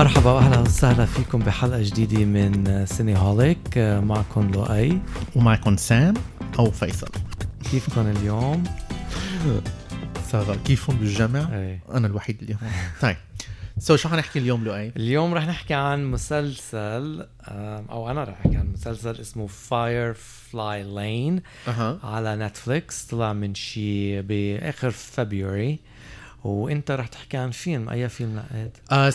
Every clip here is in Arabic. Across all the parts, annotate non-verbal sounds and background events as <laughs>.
مرحبا واهلا وسهلا فيكم بحلقة جديدة من Cineholic معكم لؤي. ومعكم سام أو فيصل. كيفكم اليوم؟ ça va كيفهم بالجمع؟ إيه. أنا الوحيد اللي هون طيب. so شو حنحكي اليوم لؤي؟ اليوم رح نحكي عن مسلسل أو أنا رح أحكي عن مسلسل اسمه Firefly Lane على نتفليكس. طلع من شي بآخر فبراير وانت رح تحكي عن فيلم أي فيلم لقيت آه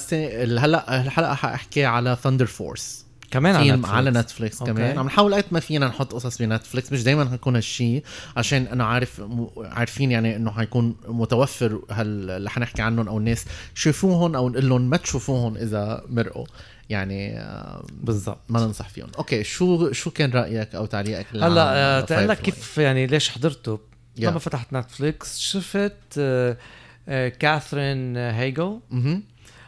هلا الحلقة حاحكي على Thunder Force كمان على فيلم نتفليكس. على نتفليكس أوكي. كمان عم نحاول قد ما فينا نحط قصص بنتفليكس مش دائما حيكون هالشيء عشان أنا عارف. عارفين يعني إنه حيكون متوفر هال اللي حنحكي عنهم أو الناس شوفوهم أو نقول لهم ما تشوفوهم إذا مرقوا يعني آه، بالضبط ما ننصح فيهم أوكي شو شو كان رأيك أو تعليقك هلا آه، تقول لك؟ كيف يعني ليش حضرته Yeah. لما فتحت نتفليكس شفت آه، كاثرين هيجل مهم.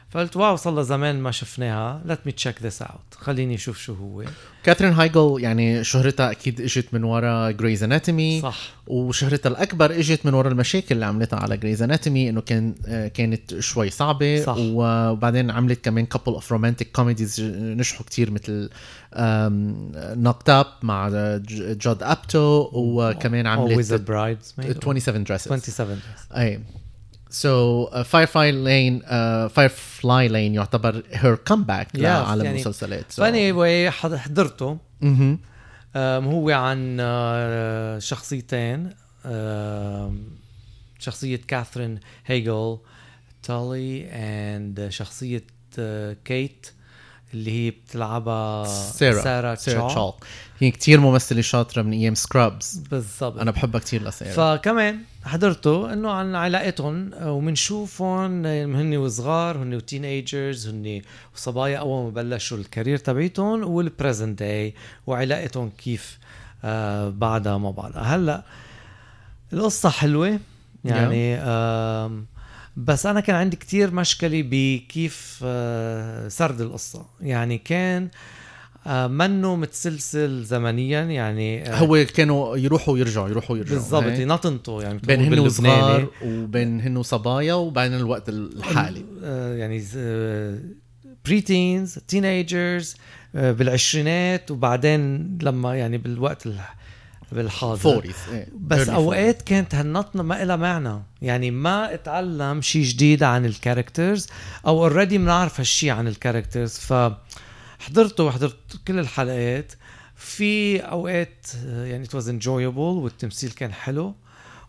فقلت wow صار زمان ما شفناها. Let me check this out. خليني أشوف شو هو. كاثرين هايجل يعني شهرتها أكيد إجت من ورا Grey's Anatomy صح. وشهرتها الأكبر إجت من ورا المشاكل اللي عملتها على Grey's Anatomy إنه كان آه، كانت شوي صعبة. صح. وبعدين عملت كمان couple of romantic comedies نجحوا كتير مثل Knocked Up مع جود ابتو وكمان عملت always a bridesmaid 27 Dresses. 27 أي. so Firefly Lane Firefly Lane يعتبر her comeback Yes, لعالم يعني المسلسلات. So- فا anyway حضرته. مهم. أم، هو عن آه، شخصيتين. أم، شخصية كاثرين هيجل تولي and شخصية آه، كيت اللي هي بتلعبها سارة سارة سارة تشوك تشوك هي كتير ممثلة شاطرة من أيام Scrubs بالضبط. أنا بحبها كتير لسارة فكمان حضرته إنه عن علاقتهم وبنشوفهم هن وصغار هن و teenagers هن وصبايا أول ما بلشوا ال career تبعيتهم وال present day وعلاقتهم كيف آه بعدها ما بعدها هلأ القصة حلوة يعني آم بس أنا كان عندي كتير مشكلة بكيف آه سرد القصة. يعني كان آه منه متسلسل زمنيا يعني آه هو كانوا يروحوا ويرجعوا يروحوا ويرجعوا بالضبط. ينطنطوا يعني بين هن. وصغار وبين هن وصبايا وبين الوقت الحالي آه، يعني preteens teenagers بالعشرينات وبعدين لما يعني بالوقت الح- بالحاضر forties إيه. بس أوقات كانت هالنطنة ما لها معنى يعني ما اتعلم شيء جديد عن ال characters أو already بنعرف هالشيء عن ال characters ف حضرته وحضرت كل الحلقات. في أوقات آه، يعني it was enjoyable والتمثيل كان حلو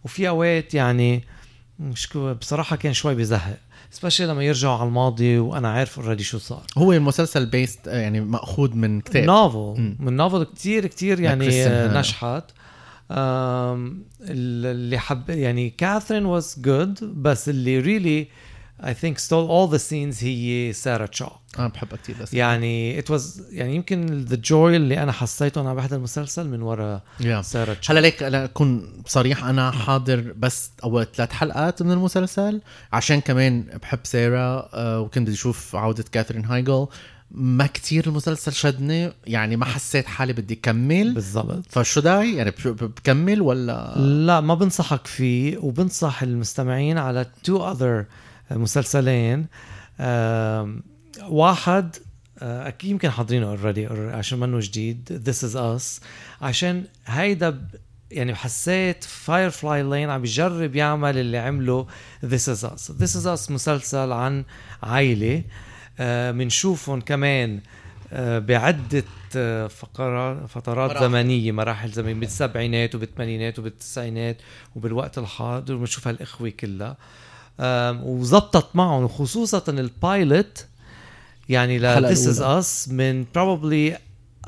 وفي أوقات يعني مش بصراحة كان شوي بزهق especially لما يرجعوا على الماضي وأنا عارف already شو صار. هو المسلسل based يعني مأخوذ من كتاب. novel. من novel كتير كتير يعني آه،. نجحت. اللي حب يعني كاثرين was good بس اللي really I think stole all the scenes هي سارة تشوك أنا بحبها كتير بس. يعني it was يعني يمكن the joy اللي أنا حسيته وأنا بحضر المسلسل من ورا yeah. سارة تشوك هلا ليك أنا أكون صريح أنا حاضر بس أول ثلاث حلقات من المسلسل عشان كمان بحب سارة آه، وكنت بدي أشوف عودة كاثرين هايجل ما كتير المسلسل شدني يعني ما حسيت حالي بدي كمل. بالضبط. فشو داعي يعني بكمل ولا؟ لا ما بنصحك فيه وبنصح المستمعين على two other مسلسلين. واحد آه، أكيد يمكن حاضرينه already عشان منه جديد This is Us. عشان هيدا يعني حسيت Firefly Lane عم بيجرب يعمل اللي عمله This is Us. This is Us مسلسل عن عائلة. بنشوفهم كمان آه، بعدة آه، فقرات فترات مراحل. زمنية مراحل زمنية بالسبعينات وبالثمانينات وبالتسعينات وبالوقت الحاضر وبنشوف هالإخوة كلها. وزبطت معهم وخصوصا البايلوت يعني ل This is. Us من probably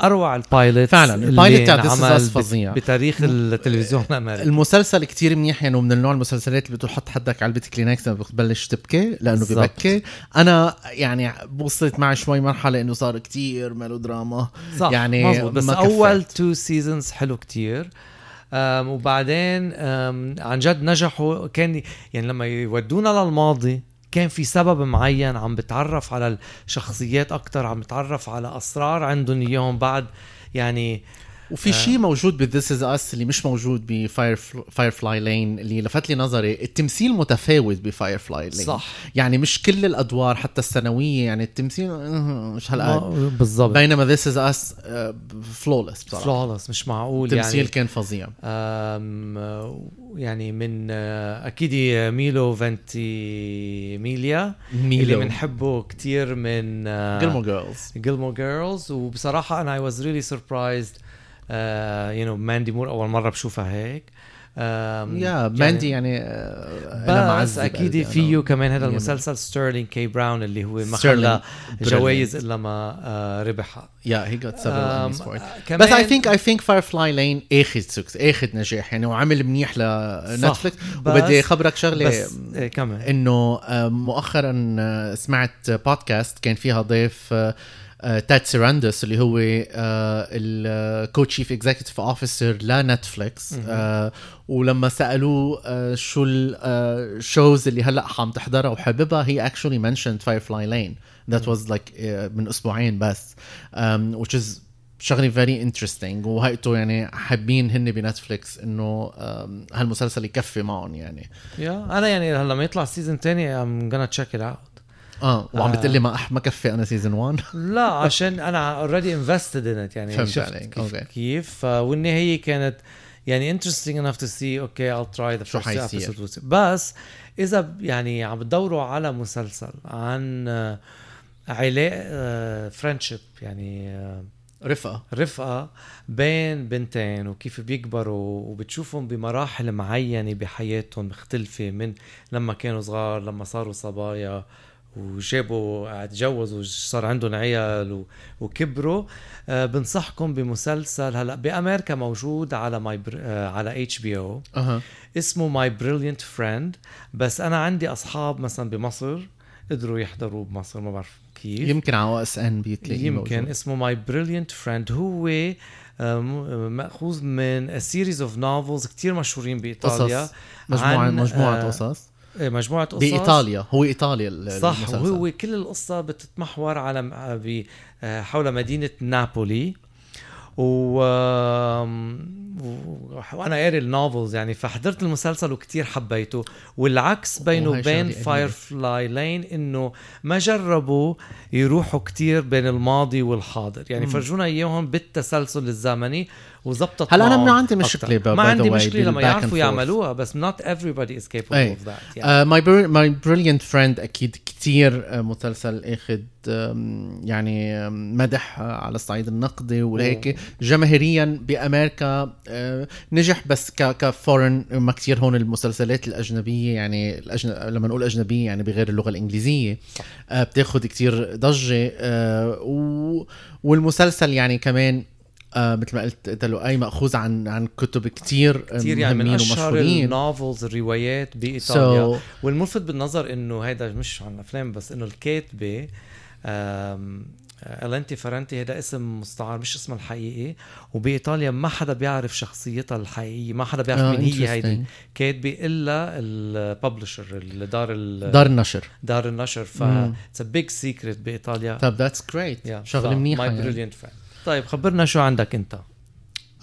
أروع ال pilot فعلاً، ال pilot تاع This is Us فظيع. بتاريخ التلفزيون الأمريكي المسلسل كتير منيح يعني من النوع المسلسلات اللي بتحط حدك علبة كلينكس لما بتبلش تبكي لأنه. ببكي أنا يعني وصلت معي شوي مرحلة إنه صار كتير ميلودراما صح يعني مزبوط بس أول. two seasons حلو كتير وبعدين عن جد نجحوا. كان يعني لما يودونا للماضي كان في سبب معين عم بتعرف على الشخصيات أكتر عم بتعرف على أسرار عندهم اياهم بعد. يعني وفي شيء موجود ب This is Us اللي مش موجود ب Fire Firefly Lane اللي لفت لي نظري التمثيل متفاوت ب Firefly Lane صح. يعني مش كل الأدوار حتى الثانوية يعني التمثيل آه، مش هالقد. بالضبط. بينما This is Us flawless بصراحة. flawless مش معقول التمثيل يعني كان فظيع. يعني من آه، أكيد ميلو فانتيميليا اللي ميلو. بنحبه كتير من Gilmore Girls Gilmore Girls وبصراحة أنا I was really surprised you know ماندي مور أول مرة بشوفها هيك yeah ماندي يعني آه، بس أكيد قلبي فيه. كمان هذا يعني- المسلسل ستيرلينج كي براون اللي هو ما خلى. جوائز إلا ما آه، ربحها for it. آه، بس I كمان- think I think Firefly Lane آخذ success آخذ نجاح يعني وعمل منيح لنتفلكس وبدي خبرك شغلة بس إيه، كمان إنه آه، مؤخرا آه، سمعت بودكاست كان فيها ضيف آه، آه، تاد سيراندس اللي هو ال co-chief executive officer لنتفليكس. آه، ولما سألوه آه، شو ال shows اللي هلأ عم تحضرها وحاببها he actually mentioned Firefly Lane that was like من أسبوعين بس. which is شغلة very interesting وهيئته يعني حابين هن بنتفليكس إنه هالمسلسل يكفي معهم يعني. yeah أنا يعني هلأ لما يطلع ال season الثاني I'm gonna check it out. آه وعم آه. بتقلي ما أح- ما كفي أنا season 1 <laughs> لا عشان أنا already invested in it يعني فهمت شفت عليك، كيف, okay. كيف والنهاية كانت يعني interesting enough to see okay I'll try the شو first حيصير؟ episode بس إذا يعني عم بتدوروا على مسلسل عن آه، علاقه friendship يعني آه، رفقة رفقة بين بنتين وكيف بيكبروا وبتشوفهم بمراحل معينة بحياتهم مختلفة من لما كانوا صغار لما صاروا صبايا وجابوا تجوزوا صار عندهم عيال وكبروا. آه بنصحكم بمسلسل هلا بأمريكا موجود على My Br... آه على HBO اسمه My Brilliant Friend. بس أنا عندي أصحاب مثلا بمصر قدروا يحضروا بمصر ما بعرف كيف. يمكن على OSN بيتلاقي يمكن موجود. اسمه My Brilliant Friend. هو آه، مأخوذ من series of novels كتير مشهورين بإيطاليا قصص. مجموعه عن، مجموعة قصص. إيه، مجموعة قصص. بإيطاليا. هو إيطاليا ال- صح المسلسل. وهو كل القصة بتتمحور على آه، حول مدينة نابولي. و... وأنا قاري ال novels يعني فحضرت المسلسل وكتير حبيته والعكس بينه وبين شغلة قديمة. Firefly Lane إنه ما جربوا يروحوا كتير بين الماضي والحاضر يعني. فرجونا إياهم بالتسلسل الزمني وزبطت هلا معهم من عندي ب- ما عندي مشكلة لما يعرفوا. يعملوها بس not everybody is capable أي. of that. My My Brilliant Friend أكيد كتير آه، مسلسل اخذ يعني مدح آه، على الصعيد النقدي وهيك جماهيريا بأمريكا آه، نجح بس ك كفورن ما كتير هون المسلسلات الأجنبية يعني الأجن... لما نقول أجنبية يعني بغير اللغة الإنجليزية بتاخذ كتير ضجة و... والمسلسل يعني كمان آه مثل ما قلت انت لؤي مأخوذ عن عن كتب كتير آه، كتير يعني من أشهر النوفلز الروايات بإيطاليا. So- والملفت بالنظر إنه هيدا مش عن أفلام بس إنه الكاتبة آم، إيلينا فيرانتي هذا اسم مستعار مش اسمها الحقيقي. وبإيطاليا ما حدا بيعرف شخصيتها الحقيقية ما حدا بيعرف آه، مين هي هيدي. كاتبة إلا ال publisher الدار ال- دار النشر. دار النشر. ف. it's big secret بإيطاليا. طب that's great شغلة منيحة My. Brilliant Friend طيب خبرنا شو عندك انت؟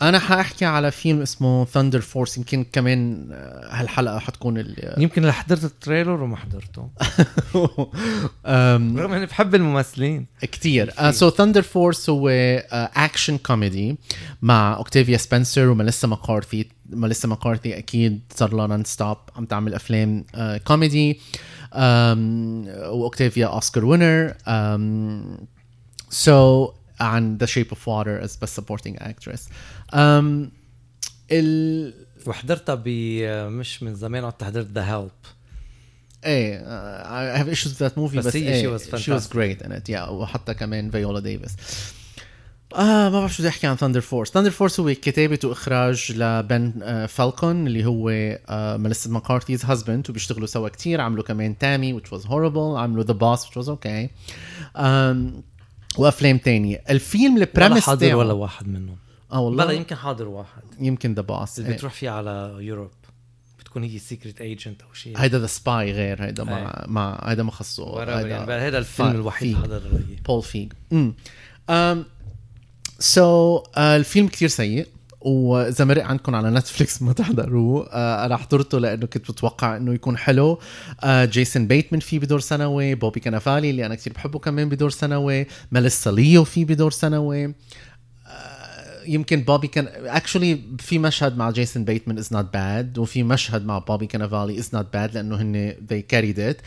أنا حأحكي على فيلم اسمه Thunder Force يمكن كمان آه، هالحلقة حتكون ال يمكن اللي حضرت ال trailer وما حضرته. <laughs> رغم إني بحب الممثلين. كتير. so Thunder Force هو action comedy مع اوكتافيا سبنسر وميليسا ماكارثي ميليسا ماكارثي أكيد صار لها non-stop عم تعمل أفلام كوميدي واوكتافيا Oscar winner so عن The Shape of Water as بس supporting actress ال وحضرتها ب مش من زمان قعدت حضرت The Help إيه I have issues with that movie بس بس, هي إيه she was she was fantastic. great in it yeah وحتى كمان فيولا ديفيس آه ما بعرف شو بدي أحكي عن Thunder Force Thunder Force هو كتابة وإخراج لبن آه فالكون اللي هو آه Melissa McCarthy's husband وبيشتغلوا سوا كتير عملوا كمان Tammy which was horrible عملوا The Boss which was okay. um, وأفلام تانية. الفيلم ولا ال premise حاضر تاعه. ولا واحد منهم. آه والله. بلا يمكن حاضر واحد. يمكن The Boss اللي بتروح فيه على يوروب بتكون هي secret agent أو شيء. هيدا the Spy غير هيدا مع مع هيدا ما خصه. Whatever يعني هذا الفيلم الوحيد حضر بول فيج امم so الفيلم كتير سيء. واذا مرق عندكم على نتفليكس ما تحضروه. آه أنا حضرته لأنه كنت متوقع إنه يكون حلو. آه جيسون بيتمان فيه بدور ثانوي. بوبي كنفالي اللي أنا كثير بحبه كمان بدور ثانوي. ميليسا ليو فيه بدور ثانوي. آه يمكن بوبي كان actually في مشهد مع جيسون بيتمان is not bad وفي مشهد مع بوبي كنفالي is not bad لأنه هن they carried it.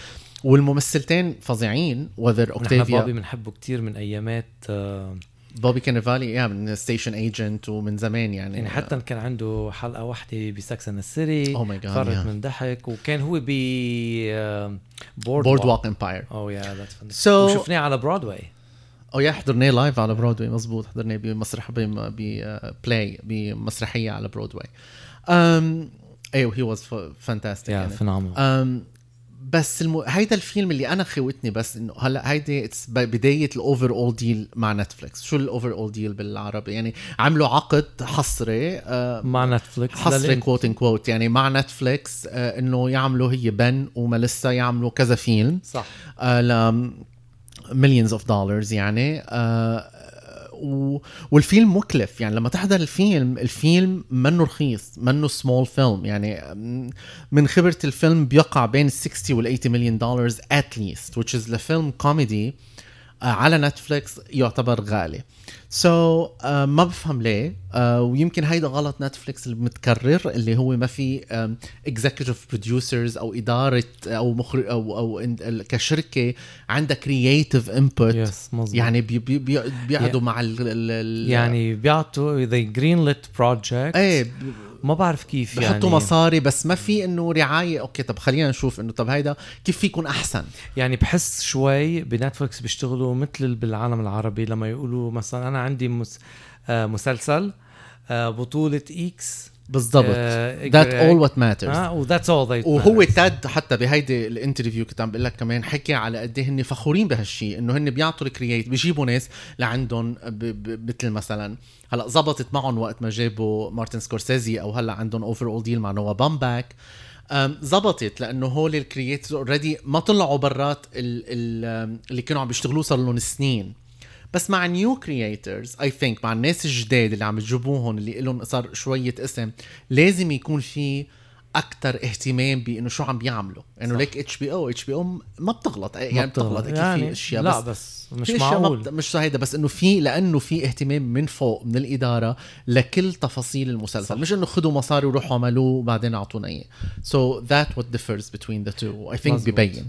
والممثلتين فظيعين وذر نحن اوكتافيا بوبي بنحبه كتير من أيامات آه، بوبي كانيفالي yeah من Station Agent ومن زمان يعني. يعني حتى كان عنده حلقة واحدة ب Sex and the City Oh my God, فرطت. من ضحك وكان هو ب Board Boardwalk Empire oh yeah that's So- وشفناه على برودواي oh yeah حضرناه live على برودواي مزبوط حضرناه بمسرح ب play بمسرحية على برودواي um, أيوه he was fantastic yeah يعني. phenomenal um, بس الم... هيدا الفيلم اللي أنا خوتني بس إنه هلا هيدي بداية ال overall deal مع نتفليكس شو ال overall deal بالعربي؟ يعني عملوا عقد حصري آه مع نتفليكس حصري quote unquote يعني مع نتفليكس آه إنه يعملوا هي بن وميليسا يعملوا كذا فيلم صح. آه ل millions of dollars يعني. آه و... والفيلم مكلف. يعني لما تحضر الفيلم الفيلم منه رخيص منه small film يعني من خبرة الفيلم بيقع بين ال 60 وال 80 مليون دولار at least which is لفيلم كوميدي آه على نتفليكس يعتبر غالي. so so, uh, ما بفهم ليه. uh, ويمكن هيدا غلط نتفليكس المتكرر اللي هو ما في executive producers أو إدارة أو مخرج أو أو كشركة عندها creative input مظبوط. يعني بي بي بي بيقعدوا Yeah. مع ال ال يعني بيعطوا the green light project إيه ما بعرف كيف بحطوا يعني. مصاري بس ما في إنه رعاية. okay طب خلينا نشوف إنه طب هيدا كيف في يكون أحسن؟ يعني بحس شوي بنتفلكس بيشتغلوا مثل بالعالم العربي لما يقولوا مثلا أنا عندي مس... آه مسلسل آه بطولة إكس. بالضبط. all what matters. آه و that's all they wanted حتى بهيدي ال interview كنت عم بقول لك كمان حكي على قد إيه هن فخورين بهالشيء إنه هن بيعطوا ال create بيجيبوا ناس لعندهم مثل مثلا هلأ زبطت معهم وقت ما جابوا مارتن سكورسيزي أو هلأ عندهم overall deal مع نواه بومباك. زبطت لأنه هول ال creators already ما طلعوا برات ال- ال- اللي كانوا عم بيشتغلوا صار لهم سنين. بس مع new creators I think مع الناس الجداد اللي عم تجيبوهم اللي لهم صار شوية اسم لازم يكون في أكثر اهتمام بإنه شو عم بيعملوا. إنه ليك اتش بي أو اتش بي أو ما بتغلط. يعني بتغلط أكيد يعني في اشياء لا بس بس مش ما معقول. بت... مش هيدا بس إنه في لأنه في اهتمام من فوق من الإدارة لكل تفاصيل المسلسل. صح. مش إنه خذوا مصاري وروحوا عملوه وبعدين أعطونا اياه so that's what between the two. I think مزبوط. ببين.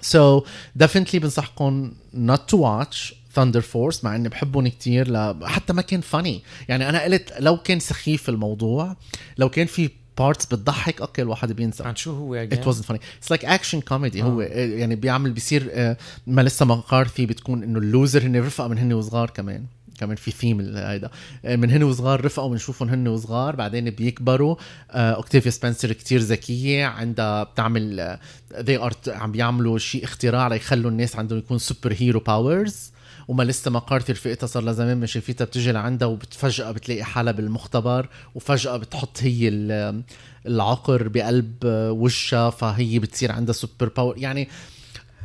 so definitely بنصحكم not to watch. ثاندر فورس مع إني بحبهم كتير ل... حتى ما كان funny يعني أنا قلت لو كان سخيف الموضوع لو كان في parts بتضحك okay الواحد بينسى. عن شو هو It wasn't funny. It's like action comedy. هو يعني بيعمل بيصير آه، ماليسا مكارثي بتكون إنه ال loser هن رفقة من هن وصغار كمان. كمان في ثيم هيدا. آه، من هن وصغار رفقة بنشوفهم هن وصغار بعدين بيكبروا. آه، اوكتافيا سبنسر كتير ذكية عندها بتعمل آه، they are عم بيعملوا شيء اختراع ليخلوا الناس عندهم يكون superhero powers وماليسا مكارثي رفقتها صار لها زمان ما شايفتها بتجي لعندها وفجأة بتلاقي حالها بالمختبر وفجأة بتحط هي ال- العقر بقلب وشها فهي بتصير عندها super power يعني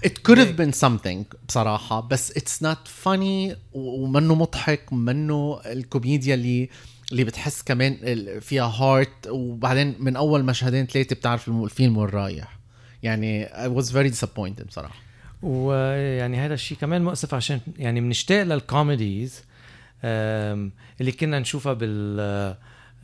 it could have been something بصراحة بس it's not funny ومنه مضحك منه الكوميديا اللي اللي بتحس كمان فيها heart وبعدين من أول مشهدين ثلاثة بتعرف الفيلم وين رايح يعني I was very disappointed بصراحة. ويعني هذا الشيء كمان مؤسف عشان يعني بنشتاق لل comedies اللي كنا نشوفها بال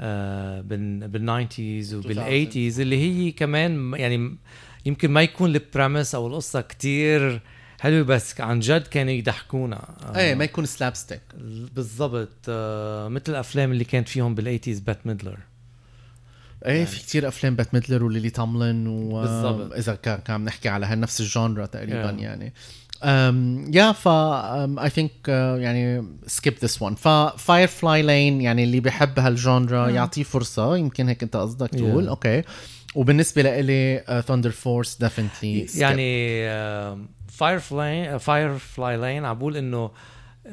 آه، بال بال nineties وبال eighties اللي هي كمان يعني يمكن ما يكون ال premise أو القصة كتير حلوة بس عن جد كانوا يضحكونا. آه، إيه ما يكون slapstick بالضبط آه، مثل الأفلام اللي كانت فيهم بال eighties بات ميدلر إيه في كتير أفلام بات ميدلر وليلي توملين و بالضبط. إذا كان عم نحكي على هالنفس ال genre تقريبا Yeah. يعني. um, yeah ف I think يعني skip this one فاير فلاي لين يعني اللي بحب هال genre يعطيه فرصة يمكن هيك أنت قصدك تقول. Yeah. okay. وبالنسبة لإلي ثاندر فورس definitely يعني فاير فلاي فاير فلاي لين عم بقول إنه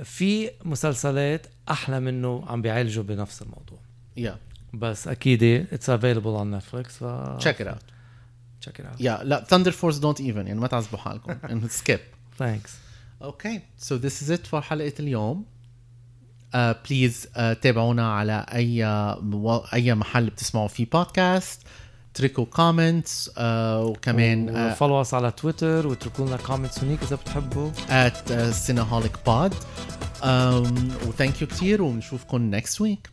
في مسلسلات أحلى منه عم بيعالجوا بنفس الموضوع. yeah بس أكيد it's available على نتفلكس ف check it out check it out yeah لا ثاندر فورس don't even يعني ما تعذبوا حالكم انه skip thanks okay so this is it for حلقة اليوم. Uh, please uh, تابعونا على أي uh، أي محل بتسمعوا فيه بودكاست اتركوا comments uh, وكمان follow us uh، على تويتر واتركوا لنا comments هنيك إذا بتحبوا. at سينهوليك pod و thank you كثير ونشوفكم next week